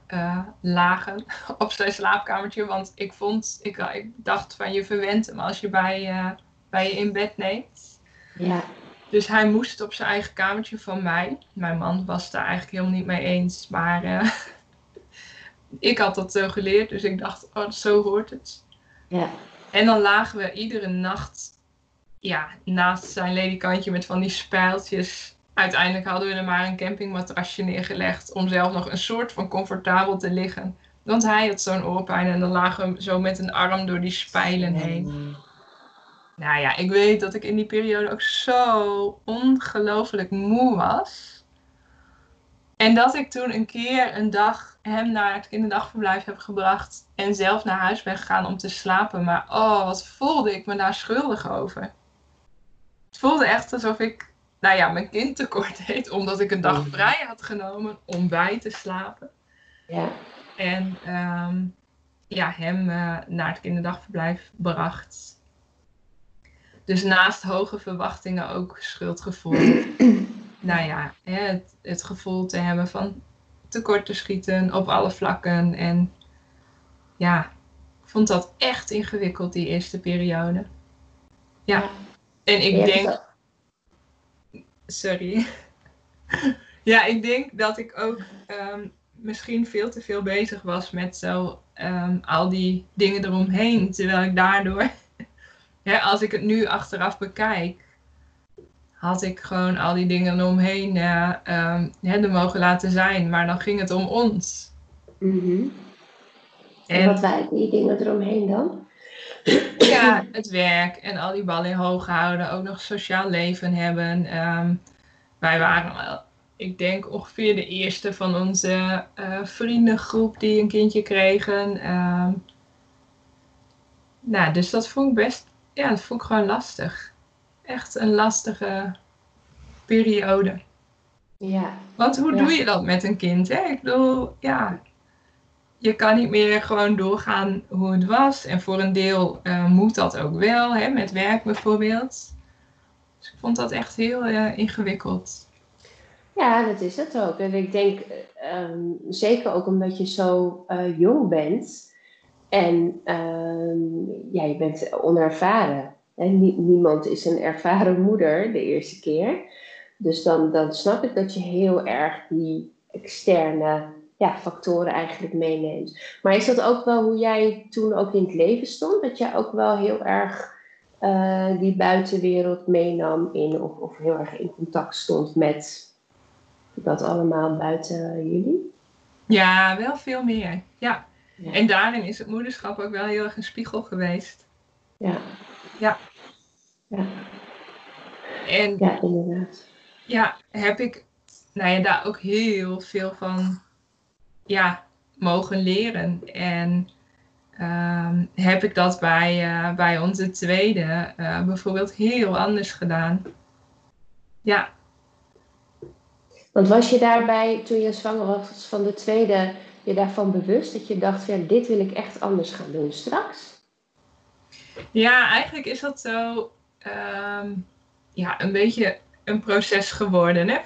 lagen [LAUGHS] op zijn slaapkamertje. Want ik vond, ik, ik dacht van je verwent hem als je bij, bij je in bed neemt. Ja. Dus hij moest op zijn eigen kamertje van mij. Mijn man was daar eigenlijk helemaal niet mee eens. Maar uh, [LAUGHS] ik had dat zo geleerd. Dus ik dacht, oh, zo hoort het. Ja. En dan lagen we iedere nacht ja, naast zijn ledikantje met van die spijltjes uiteindelijk hadden we er maar een campingmatrasje neergelegd om zelf nog een soort van comfortabel te liggen. Want hij had zo'n oorpijn en dan lagen we zo met een arm door die spijlen heen. Nou ja, ik weet dat ik in die periode ook zo ongelooflijk moe was. En dat ik toen een keer een dag hem naar het kinderdagverblijf heb gebracht en zelf naar huis ben gegaan om te slapen. Maar oh, wat voelde ik me daar schuldig over. Het voelde echt alsof ik nou ja, mijn kind tekort deed, omdat ik een dag mm. vrij had genomen om bij te slapen. Ja. En ehm, ja, hem uh, naar het kinderdagverblijf bracht. Dus naast hoge verwachtingen ook schuldgevoel. [CLEARS THROAT] nou ja, het, het gevoel te hebben van tekort te schieten op alle vlakken. En ja, ik vond dat echt ingewikkeld, die eerste periode. Ja. ja. En ik denk sorry. [LAUGHS] ja, ik denk dat ik ook ehm, misschien veel te veel bezig was met zo ehm, al die dingen eromheen. Terwijl ik daardoor, als ik het nu achteraf bekijk, had ik gewoon al die dingen eromheen uh, um, er mogen laten zijn. Maar dan ging het om ons. Mm en, wat waren die dingen eromheen dan? Ja, het werk en al die ballen hoog houden. Ook nog sociaal leven hebben. Um, wij waren, ik denk, ongeveer de eerste van onze uh, vriendengroep die een kindje kregen. Um, nou, dus dat vond ik best, ja, dat vond ik gewoon lastig. Echt een lastige periode. Ja. Want hoe doe je dat met een kind? Hè? Ik bedoel, ja, je kan niet meer gewoon doorgaan hoe het was. En voor een deel uh, moet dat ook wel, hè, met werk bijvoorbeeld. Dus ik vond dat echt heel uh, ingewikkeld. Ja, dat is het ook. En ik denk um, zeker ook omdat je zo uh, jong bent. En um, ja, je bent onervaren. En niemand is een ervaren moeder de eerste keer. Dus dan, dan snap ik dat je heel erg die externe ja, factoren eigenlijk meeneemt. Maar is dat ook wel hoe jij toen ook in het leven stond? Dat jij ook wel heel erg uh, die buitenwereld meenam in, of, of heel erg in contact stond met dat allemaal buiten jullie? Ja, wel veel meer. Ja. En daarin is het moederschap ook wel heel erg een spiegel geweest. Ja. Ja. Ja. En ja, inderdaad. Ja, heb ik nou ja, daar ook heel veel van ja, mogen leren. En um, heb ik dat bij, uh, bij onze tweede uh, bijvoorbeeld heel anders gedaan. Ja. Want was je daarbij, toen je zwanger was van de tweede, je daarvan bewust dat je dacht, ja, dit wil ik echt anders gaan doen straks? Ja, eigenlijk is dat zo um, ja, een beetje een proces geworden. Hè?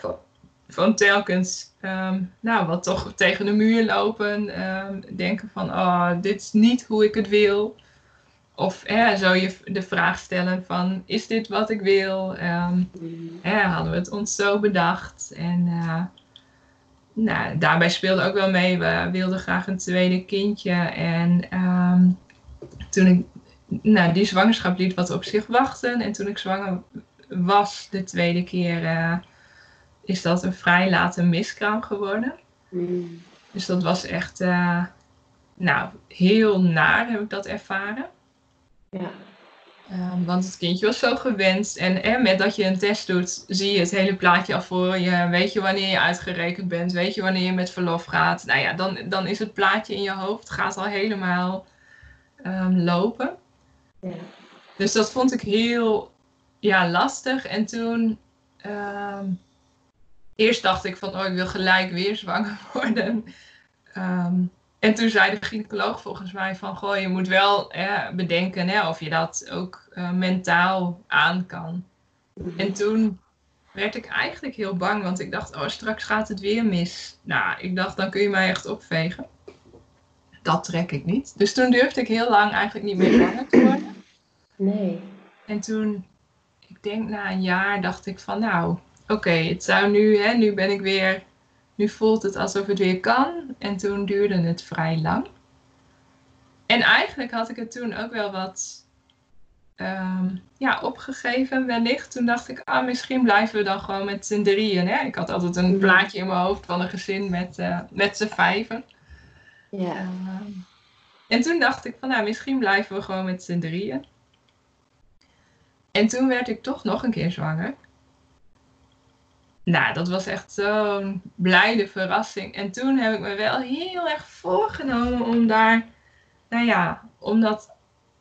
van telkens, ehm, nou, wat toch tegen de muur lopen. ehm, denken van, oh, dit is niet hoe ik het wil. Of hè, zo je de vraag stellen van, is dit wat ik wil? Ehm, hè, hadden we het ons zo bedacht? En eh, nou, daarbij speelde ook wel mee, we wilden graag een tweede kindje. En ehm, toen ik, nou, die zwangerschap liet wat op zich wachten. En toen ik zwanger was de tweede keer, eh, is dat een vrij late miskraam geworden. Mm. Dus dat was echt, eh, nou, heel naar heb ik dat ervaren. Ja. Ehm, want het kindje was zo gewenst. En hè, met dat je een test doet, zie je het hele plaatje al voor je. Weet je wanneer je uitgerekend bent. Weet je wanneer je met verlof gaat. Nou ja, dan, dan is het plaatje in je hoofd gaat al helemaal ehm, lopen. Ja. Dus dat vond ik heel ja, lastig. En toen... ehm, eerst dacht ik van, oh, ik wil gelijk weer zwanger [LAUGHS] worden. En toen zei de gynaecoloog volgens mij van, goh, je moet wel hè, bedenken hè, of je dat ook eh, mentaal aan kan. En toen werd ik eigenlijk heel bang, want ik dacht, oh, straks gaat het weer mis. Nou, ik dacht, dan kun je mij echt opvegen. Dat trek ik niet. Dus toen durfde ik heel lang eigenlijk niet meer zwanger te worden. Nee. En toen, ik denk na een jaar, dacht ik van nou, oké, het zou nu, hè, nu ben ik weer, nu voelt het alsof het weer kan. En toen duurde het vrij lang. En eigenlijk had ik het toen ook wel wat ehm, ja, opgegeven, wellicht. Toen dacht ik, ah, misschien blijven we dan gewoon met z'n drieën. Hè? Ik had altijd een plaatje in mijn hoofd van een gezin met, eh, met z'n vijven. Ja. Ehm, en toen dacht ik van, nou, misschien blijven we gewoon met z'n drieën. En toen werd ik toch nog een keer zwanger. Nou, dat was echt zo'n blijde verrassing. En toen heb ik me wel heel erg voorgenomen om daar, nou ja, om dat,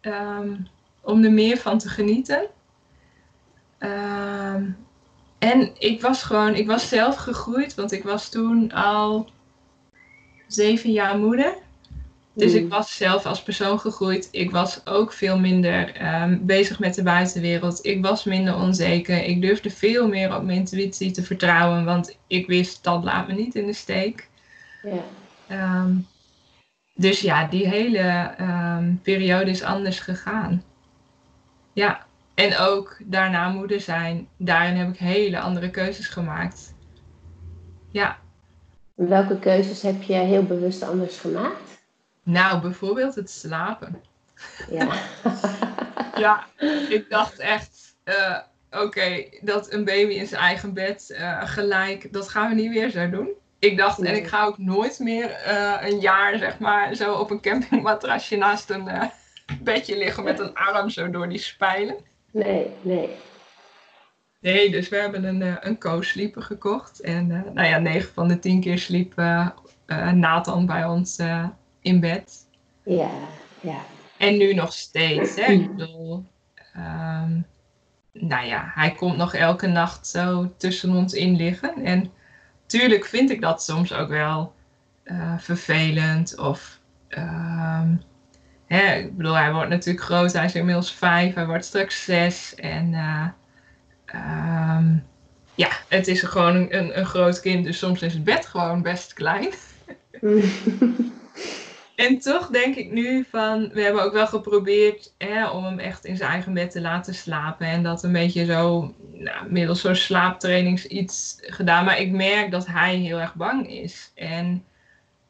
ehm, om er meer van te genieten. Ehm, en ik was gewoon, ik was zelf gegroeid, want ik was toen al zeven jaar moeder. Dus ik Mm. was zelf als persoon gegroeid. Ik was ook veel minder ehm, bezig met de buitenwereld. Ik was minder onzeker. Ik durfde veel meer op mijn intuïtie te vertrouwen. Want ik wist, dat laat me niet in de steek. Ja. Ehm, dus ja, die hele ehm, periode is anders gegaan. Ja, en ook daarna moeder zijn. Daarin heb ik hele andere keuzes gemaakt. Ja, Welke keuzes heb je heel bewust anders gemaakt? Nou bijvoorbeeld het slapen. Ja. [LAUGHS] Ja, ik dacht echt, eh, oké, dat een baby in zijn eigen bed eh, gelijk, dat gaan we niet weer zo doen. Ik dacht, en ik ga ook nooit meer eh, een jaar, zeg maar, zo op een campingmatrasje naast een bedje liggen met een arm zo door die spijlen. Nee, nee. Nee, dus we hebben een, een co-sleeper gekocht. En nou ja, 9 van de 10 keer sliep Nathan bij ons in bed. Ja, ja. En nu nog steeds. Hè? Ik bedoel, ehm, nou ja, hij komt nog elke nacht zo tussen ons in liggen. En tuurlijk vind ik dat soms ook wel eh, vervelend. Of, ehm, hè, ik bedoel, hij wordt natuurlijk groot. Hij is inmiddels vijf, hij wordt straks zes. En eh, ehm, ja, het is gewoon een, een groot kind. Dus soms is het bed gewoon best klein. [LAUGHS] En toch denk ik nu van, we hebben ook wel geprobeerd hè, om hem echt in zijn eigen bed te laten slapen. En dat een beetje zo, nou, middels zo'n slaaptrainings iets gedaan. Maar ik merk dat hij heel erg bang is. En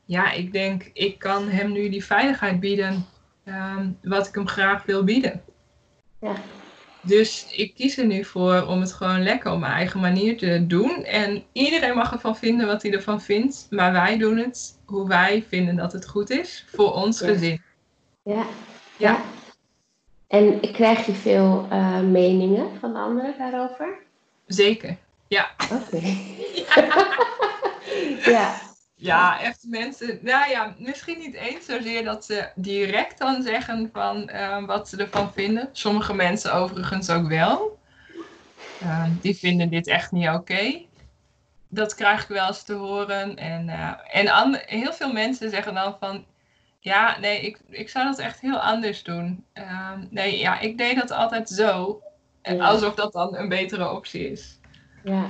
ja, ik denk, ik kan hem nu die veiligheid bieden ehm, wat ik hem graag wil bieden. Ja. Dus ik kies er nu voor om het gewoon lekker op mijn eigen manier te doen. En iedereen mag ervan vinden wat hij ervan vindt. Maar wij doen het hoe wij vinden dat het goed is voor ons Ja. gezin. Ja. Ja. En krijg je veel eh, meningen van anderen daarover? Zeker. Ja. Oké. [LAUGHS] ja. Ja, echt mensen. Nou ja, misschien niet eens zozeer dat ze direct dan zeggen van eh, wat ze ervan vinden. Sommige mensen overigens ook wel. Eh, die vinden dit echt niet oké. Dat krijg ik wel eens te horen. En, eh, en ander- heel veel mensen zeggen dan van. Ja, nee, ik, ik zou dat echt heel anders doen. Nee, ja, ik deed dat altijd zo. En Ja. Alsof dat dan een betere optie is. Ja.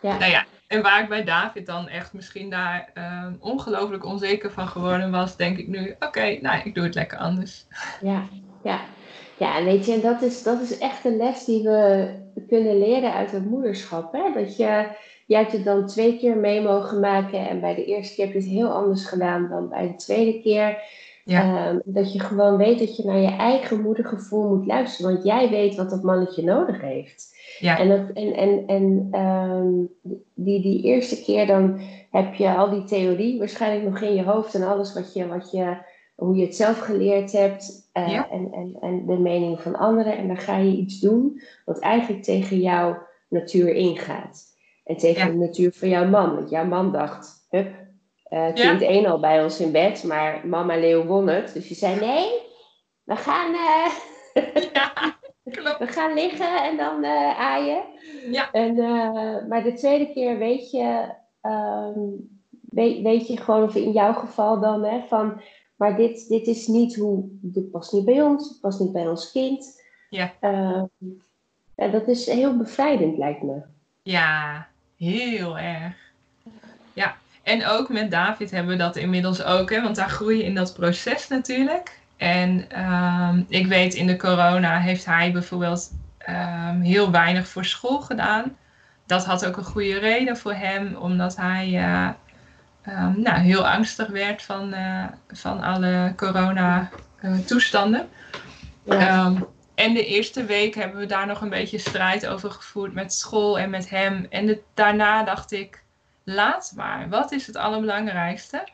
Ja. Nou ja, En waar ik bij David dan echt misschien daar uh, ongelooflijk onzeker van geworden was, denk ik nu, oké, nou, ik doe het lekker anders. Ja, ja. Ja, weet je, en dat is, dat is echt een les die we kunnen leren uit het moederschap. Hè? Dat je, jij hebt het dan twee keer mee mogen maken en bij de eerste keer heb je het heel anders gedaan dan bij de tweede keer. Ja. Ehm, dat je gewoon weet dat je naar je eigen moedergevoel moet luisteren, want jij weet wat dat mannetje nodig heeft. Ja. En, dat, en, en, en ehm, die, die eerste keer dan heb je al die theorie waarschijnlijk nog in je hoofd en alles wat je, wat je, hoe je het zelf geleerd hebt uh, en, en, en de mening van anderen. En dan ga je iets doen wat eigenlijk tegen jouw natuur ingaat. En tegen de natuur van jouw man. Want jouw man dacht, hup, uh, kind één al bij ons in bed, maar mama Leeuw won het. Dus je zei, nee, we gaan... Uh, [LAUGHS] ja. We gaan liggen en dan uh, aaien. Ja. En, maar de tweede keer weet je, um, weet, weet, je gewoon, of in jouw geval dan, hè, van, maar dit, dit is niet hoe, dit past niet bij ons, het past niet bij ons kind. Ja. Uh, en dat is heel bevrijdend, lijkt me. Ja, heel erg. Ja, en ook met David hebben we dat inmiddels ook, hè, want daar groei je in dat proces natuurlijk. En um, ik weet in de corona heeft hij bijvoorbeeld um, heel weinig voor school gedaan. Dat had ook een goede reden voor hem, omdat hij uh, um, nou, heel angstig werd van, uh, van alle corona-toestanden. Uh, ja. en de eerste week hebben we daar nog een beetje strijd over gevoerd met school en met hem. En de, daarna dacht ik, laat maar. Wat is het allerbelangrijkste?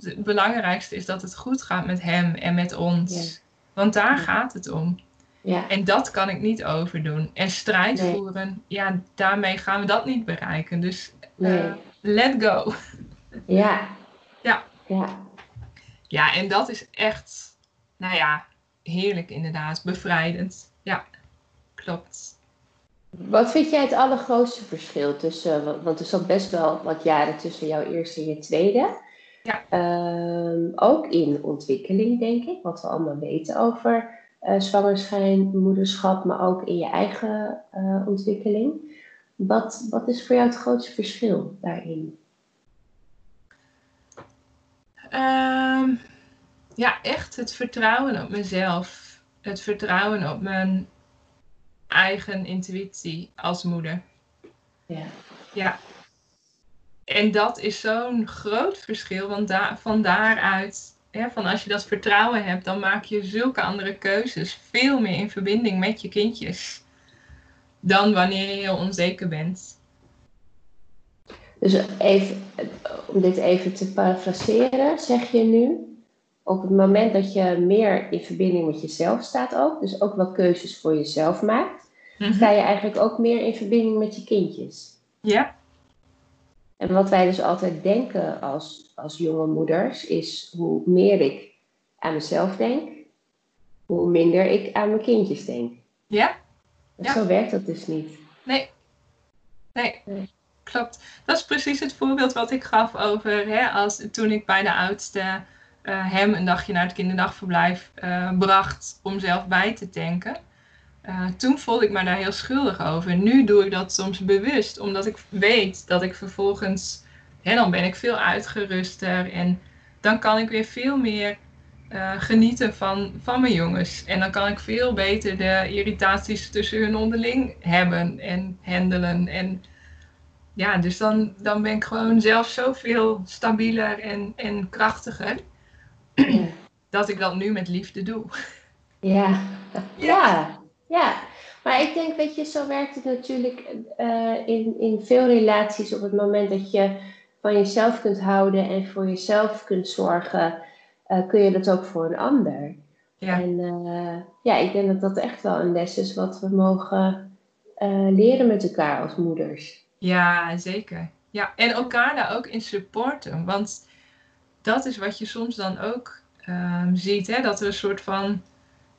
het belangrijkste is dat het goed gaat met hem en met ons. Want daar gaat het om. Ja. En dat kan ik niet overdoen. En strijd voeren, ja, daarmee gaan we dat niet bereiken. Dus uh, let go. Ja. [LAUGHS] ja. Ja. Ja, en dat is echt, nou ja, heerlijk inderdaad. Bevrijdend. Ja, klopt. Wat vind jij het allergrootste verschil tussen, want er zat best wel wat jaren tussen jouw eerste en je tweede. Ja. Ehm, ook in ontwikkeling, denk ik, wat we allemaal weten over uh, zwangerschap, moederschap, maar ook in je eigen uh, ontwikkeling. Wat, wat is voor jou het grootste verschil daarin? Um, ja, echt het vertrouwen op mezelf. Het vertrouwen op mijn eigen intuïtie als moeder. Ja. Ja, en dat is zo'n groot verschil, want daar, van daaruit, hè, van als je dat vertrouwen hebt, dan maak je zulke andere keuzes, veel meer in verbinding met je kindjes, dan wanneer je heel onzeker bent. Dus even, om dit even te parafraseren, zeg je nu, op het moment dat je meer in verbinding met jezelf staat ook, dus ook wel keuzes voor jezelf maakt, mm sta je eigenlijk ook meer in verbinding met je kindjes. Ja. En wat wij dus altijd denken als, als jonge moeders is hoe meer ik aan mezelf denk, hoe minder ik aan mijn kindjes denk. Ja? ja. Zo werkt dat dus niet. Nee. nee. Klopt. Dat is precies het voorbeeld wat ik gaf over hè, als, toen ik bij de oudste uh, hem een dagje naar het kinderdagverblijf uh, bracht om zelf bij te tanken. Uh, toen voelde ik me daar heel schuldig over. Nu doe ik dat soms bewust, omdat ik weet dat ik vervolgens, hè, dan ben ik veel uitgeruster en dan kan ik weer veel meer genieten van, van mijn jongens. En dan kan ik veel beter de irritaties tussen hun onderling hebben en handelen. En ja, dus dan, dan ben ik gewoon zelf zoveel stabieler en, en krachtiger. [CLEARS THROAT] dat ik dat nu met liefde doe. Ja, [LAUGHS] ja. Ja, maar ik denk, weet je, zo werkt het natuurlijk uh, in, in veel relaties op het moment dat je van jezelf kunt houden en voor jezelf kunt zorgen, uh, kun je dat ook voor een ander. Ja. En uh, ja, ik denk dat dat echt wel een les is wat we mogen leren met elkaar als moeders. Ja, zeker. Ja, en elkaar daar ook in supporten. Want dat is wat je soms dan ook um, ziet, hè? dat er een soort van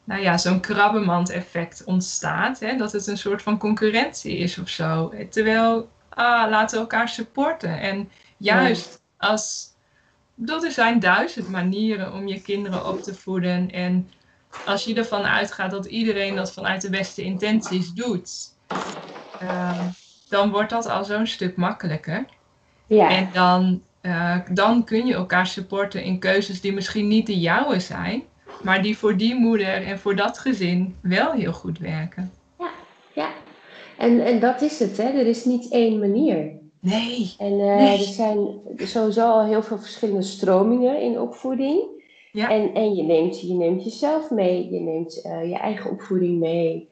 nou ja, zo'n krabbenmand-effect ontstaat. Hè? Dat het een soort van concurrentie is of zo. Terwijl, ah, laten we elkaar supporten. En juist als. Dat er zijn duizend manieren om je kinderen op te voeden. En als je ervan uitgaat dat iedereen dat vanuit de beste intenties doet, uh, dan wordt dat al zo'n stuk makkelijker. Ja. En dan, uh, dan kun je elkaar supporten in keuzes die misschien niet de jouwe zijn, maar die voor die moeder en voor dat gezin wel heel goed werken. Ja, ja. En, en dat is het, hè? Er is niet één manier. Nee. En uh, er zijn sowieso al heel veel verschillende stromingen in opvoeding. Ja. En, en je, neemt, je neemt jezelf mee, je neemt uh, je eigen opvoeding mee.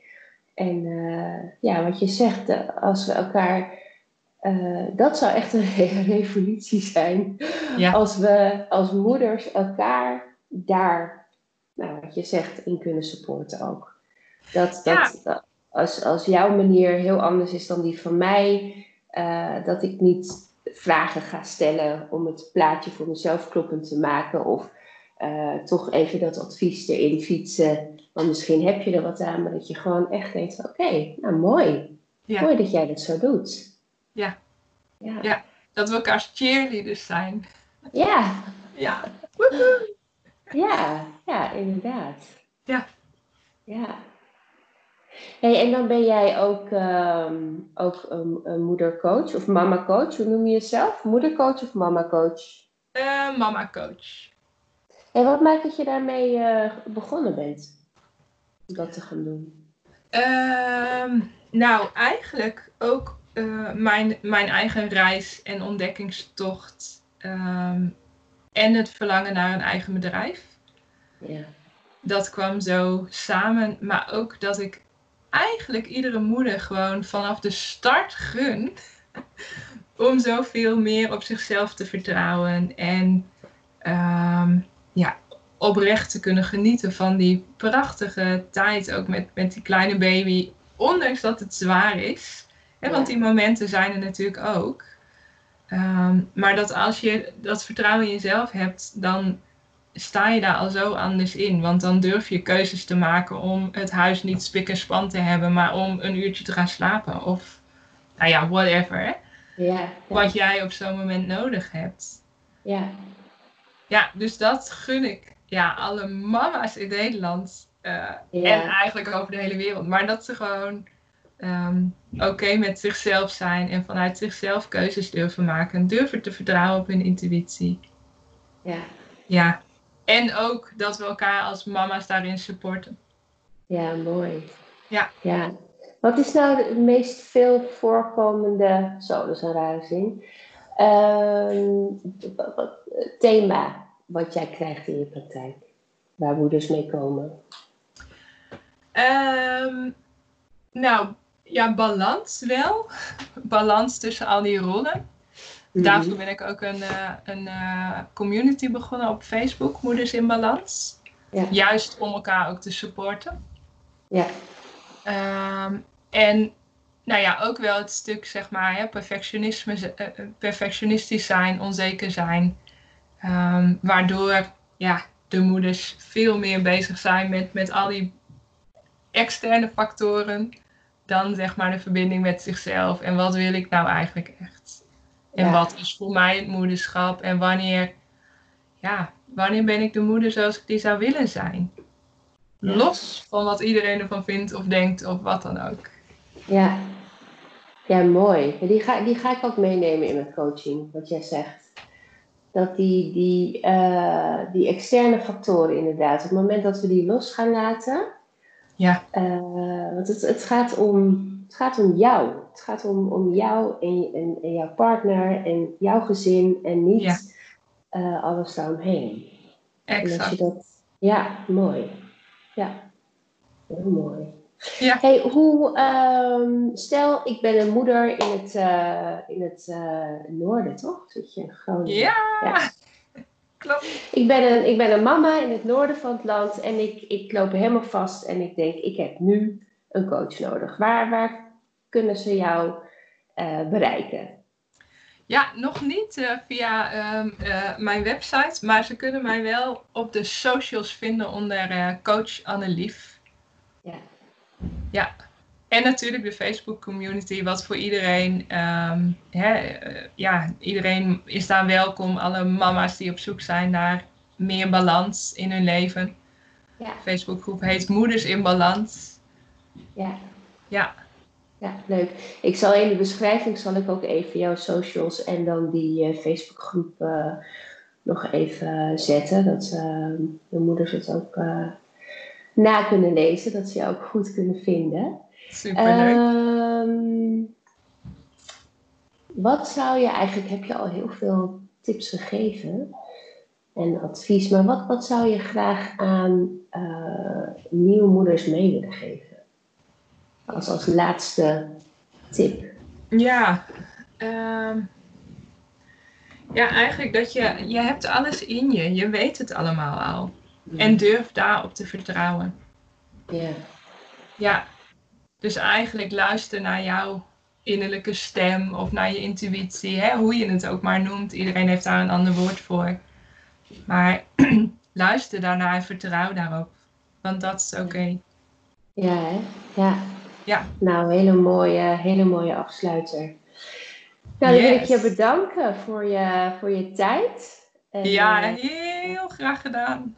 En ja, wat je zegt, als we elkaar. Dat zou echt een [LAUGHS] revolutie zijn. Ja. Als we als moeders elkaar daar, nou, wat je zegt, in kunnen supporten ook. Dat, dat, ja. als, als jouw manier heel anders is dan die van mij uh, dat ik niet vragen ga stellen om het plaatje voor mezelf kloppend te maken. Of uh, toch even dat advies erin fietsen. Want misschien heb je er wat aan, maar dat je gewoon echt denkt: oké, okay, nou mooi. Ja. Mooi dat jij dat zo doet. Ja. ja. ja. Dat we elkaars cheerleaders zijn. Ja. Ja. Ja, ja, inderdaad. Ja. Ja. Hey, en dan ben jij ook, um, ook een, een, moedercoach of mama-coach. Hoe noem je jezelf? Moedercoach of mama-coach? Uh, mama-coach. En wat maakt dat je daarmee uh, begonnen bent? Om dat te gaan doen? Uh, nou, eigenlijk ook uh, mijn, mijn eigen reis en ontdekkingstocht. Um, en het verlangen naar een eigen bedrijf. Ja. Dat kwam zo samen. Maar ook dat ik eigenlijk iedere moeder gewoon vanaf de start gun [LAUGHS] om zoveel meer op zichzelf te vertrouwen en um, ja, oprecht te kunnen genieten van die prachtige tijd, ook met, met die kleine baby, ondanks dat het zwaar is. Want die momenten zijn er natuurlijk ook. Um, maar dat als je dat vertrouwen in jezelf hebt, dan sta je daar al zo anders in. Want dan durf je keuzes te maken om het huis niet spik en span te hebben, maar om een uurtje te gaan slapen. Of, nou ja, whatever. Hè? Ja, Wat jij op zo'n moment nodig hebt. Ja. Ja, dus dat gun ik ja, alle mama's in Nederland. Uh, En eigenlijk over de hele wereld. Maar dat ze gewoon um, oké met zichzelf zijn en vanuit zichzelf keuzes durven maken. Durven te vertrouwen op hun intuïtie. Ja. Ja, en ook dat we elkaar als mama's daarin supporten. Ja, mooi. Ja. ja. Wat is nou de meest veel voorkomende, zo dat is een ruizing, thema wat jij krijgt in je praktijk? Waar moeders mee komen? Um, nou, ja, balans wel. [LAUGHS] balans tussen al die rollen. Daarvoor mhm. ben ik ook een, uh, een uh, community begonnen op Facebook, Moeders in Balans. Ja. Juist om elkaar ook te supporten. Ja. Um, en nou ja, ook wel het stuk, zeg maar, perfectionisme, uh, perfectionistisch zijn, onzeker zijn. Um, waardoor ja, de moeders veel meer bezig zijn met, met al die externe factoren dan zeg maar de verbinding met zichzelf. En wat wil ik nou eigenlijk echt? En wat is voor mij het moederschap? En wanneer, ja, wanneer ben ik de moeder zoals ik die zou willen zijn? Los van wat iedereen ervan vindt of denkt of wat dan ook. Ja, ja mooi. Die ga, die ga ik ook meenemen in mijn coaching, wat jij zegt. Dat die, die, uh, die externe factoren inderdaad, op het moment dat we die los gaan laten. Ja. Uh, want het, het gaat om het gaat om jou. Het gaat om, om jou en, en, en jouw partner en jouw gezin en niet ja. uh, alles daaromheen. Exact. Dat, ja, mooi. Ja, heel mooi. Ja. Hey, hoe, um, stel, ik ben een moeder in het, uh, in het noorden, toch? Zit je Groningen? Ja, ja. Klopt. Ik ben, een, ik ben een mama in het noorden van het land en ik, ik loop helemaal vast en ik denk, ik heb nu een coach nodig? Waar, waar kunnen ze jou uh, bereiken? Ja, nog niet uh, via um, uh, mijn website, maar ze kunnen mij wel op de socials vinden onder Coach Annelief. Ja. Ja. En natuurlijk de Facebook community, wat voor iedereen, um, hè, ja, iedereen is daar welkom. Alle mama's die op zoek zijn naar meer balans in hun leven. Ja. Facebookgroep heet Moeders in Balans. Ja. Ja. ja, leuk. Ik zal in de beschrijving zal ik ook even jouw socials en dan die uh, Facebookgroep uh, nog even zetten. Dat uh, de moeders het ook na kunnen lezen, dat ze je ook goed kunnen vinden. Superleuk. Um, wat zou je eigenlijk, heb je al heel veel tips gegeven en advies, maar wat, wat zou je graag aan nieuwe moeders mee willen geven? als, als laatste tip? Ja, uh, ja, eigenlijk dat je, je hebt alles in je. Je weet het allemaal al. En durf daarop te vertrouwen. Ja. Ja, dus eigenlijk luister naar jouw innerlijke stem of naar je intuïtie, hè? hoe je het ook maar noemt. Iedereen heeft daar een ander woord voor. Maar [CLEARS THROAT] luister daarnaar en vertrouw daarop. Want dat is oké. Ja, hè? ja. Ja. Nou, hele mooie, hele mooie afsluiter. Nou, dan wil ik je bedanken voor je, voor je tijd. En, ja, eh, heel graag gedaan.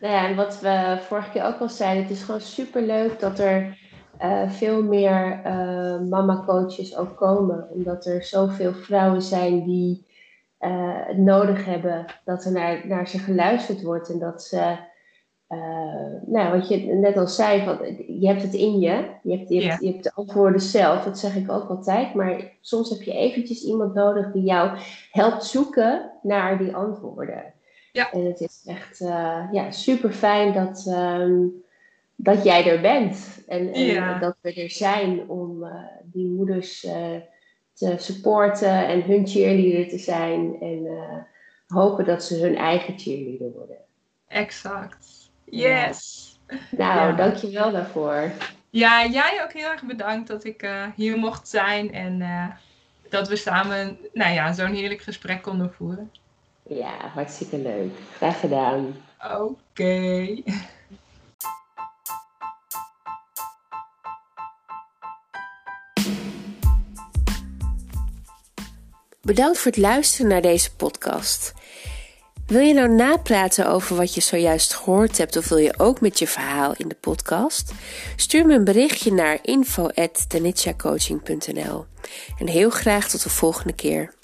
Nou ja, en wat we vorige keer ook al zeiden, het is gewoon super leuk dat er uh, veel meer uh, mama-coaches ook komen. Omdat er zoveel vrouwen zijn die het nodig hebben dat er naar, naar ze geluisterd wordt. En dat ze nou, wat je net al zei, van, je hebt het in je. Je hebt, je, hebt, je hebt de antwoorden zelf, dat zeg ik ook altijd. Maar soms heb je eventjes iemand nodig die jou helpt zoeken naar die antwoorden. Ja. En het is echt ja, super fijn dat, um, dat jij er bent. En, en dat we er zijn om uh, die moeders te supporten en hun cheerleader te zijn. En hopen dat ze hun eigen cheerleader worden. Exact. Yes. Nou, ja. dankjewel daarvoor. Ja, jij ook heel erg bedankt dat ik hier mocht zijn en dat we samen nou ja, zo'n heerlijk gesprek konden voeren. Ja, hartstikke leuk. Graag gedaan. Oké. Okay. Bedankt voor het luisteren naar deze podcast. Wil je nou napraten over wat je zojuist gehoord hebt of wil je ook met je verhaal in de podcast? Stuur me een berichtje naar info@tenitshacoaching.nl. En heel graag tot de volgende keer.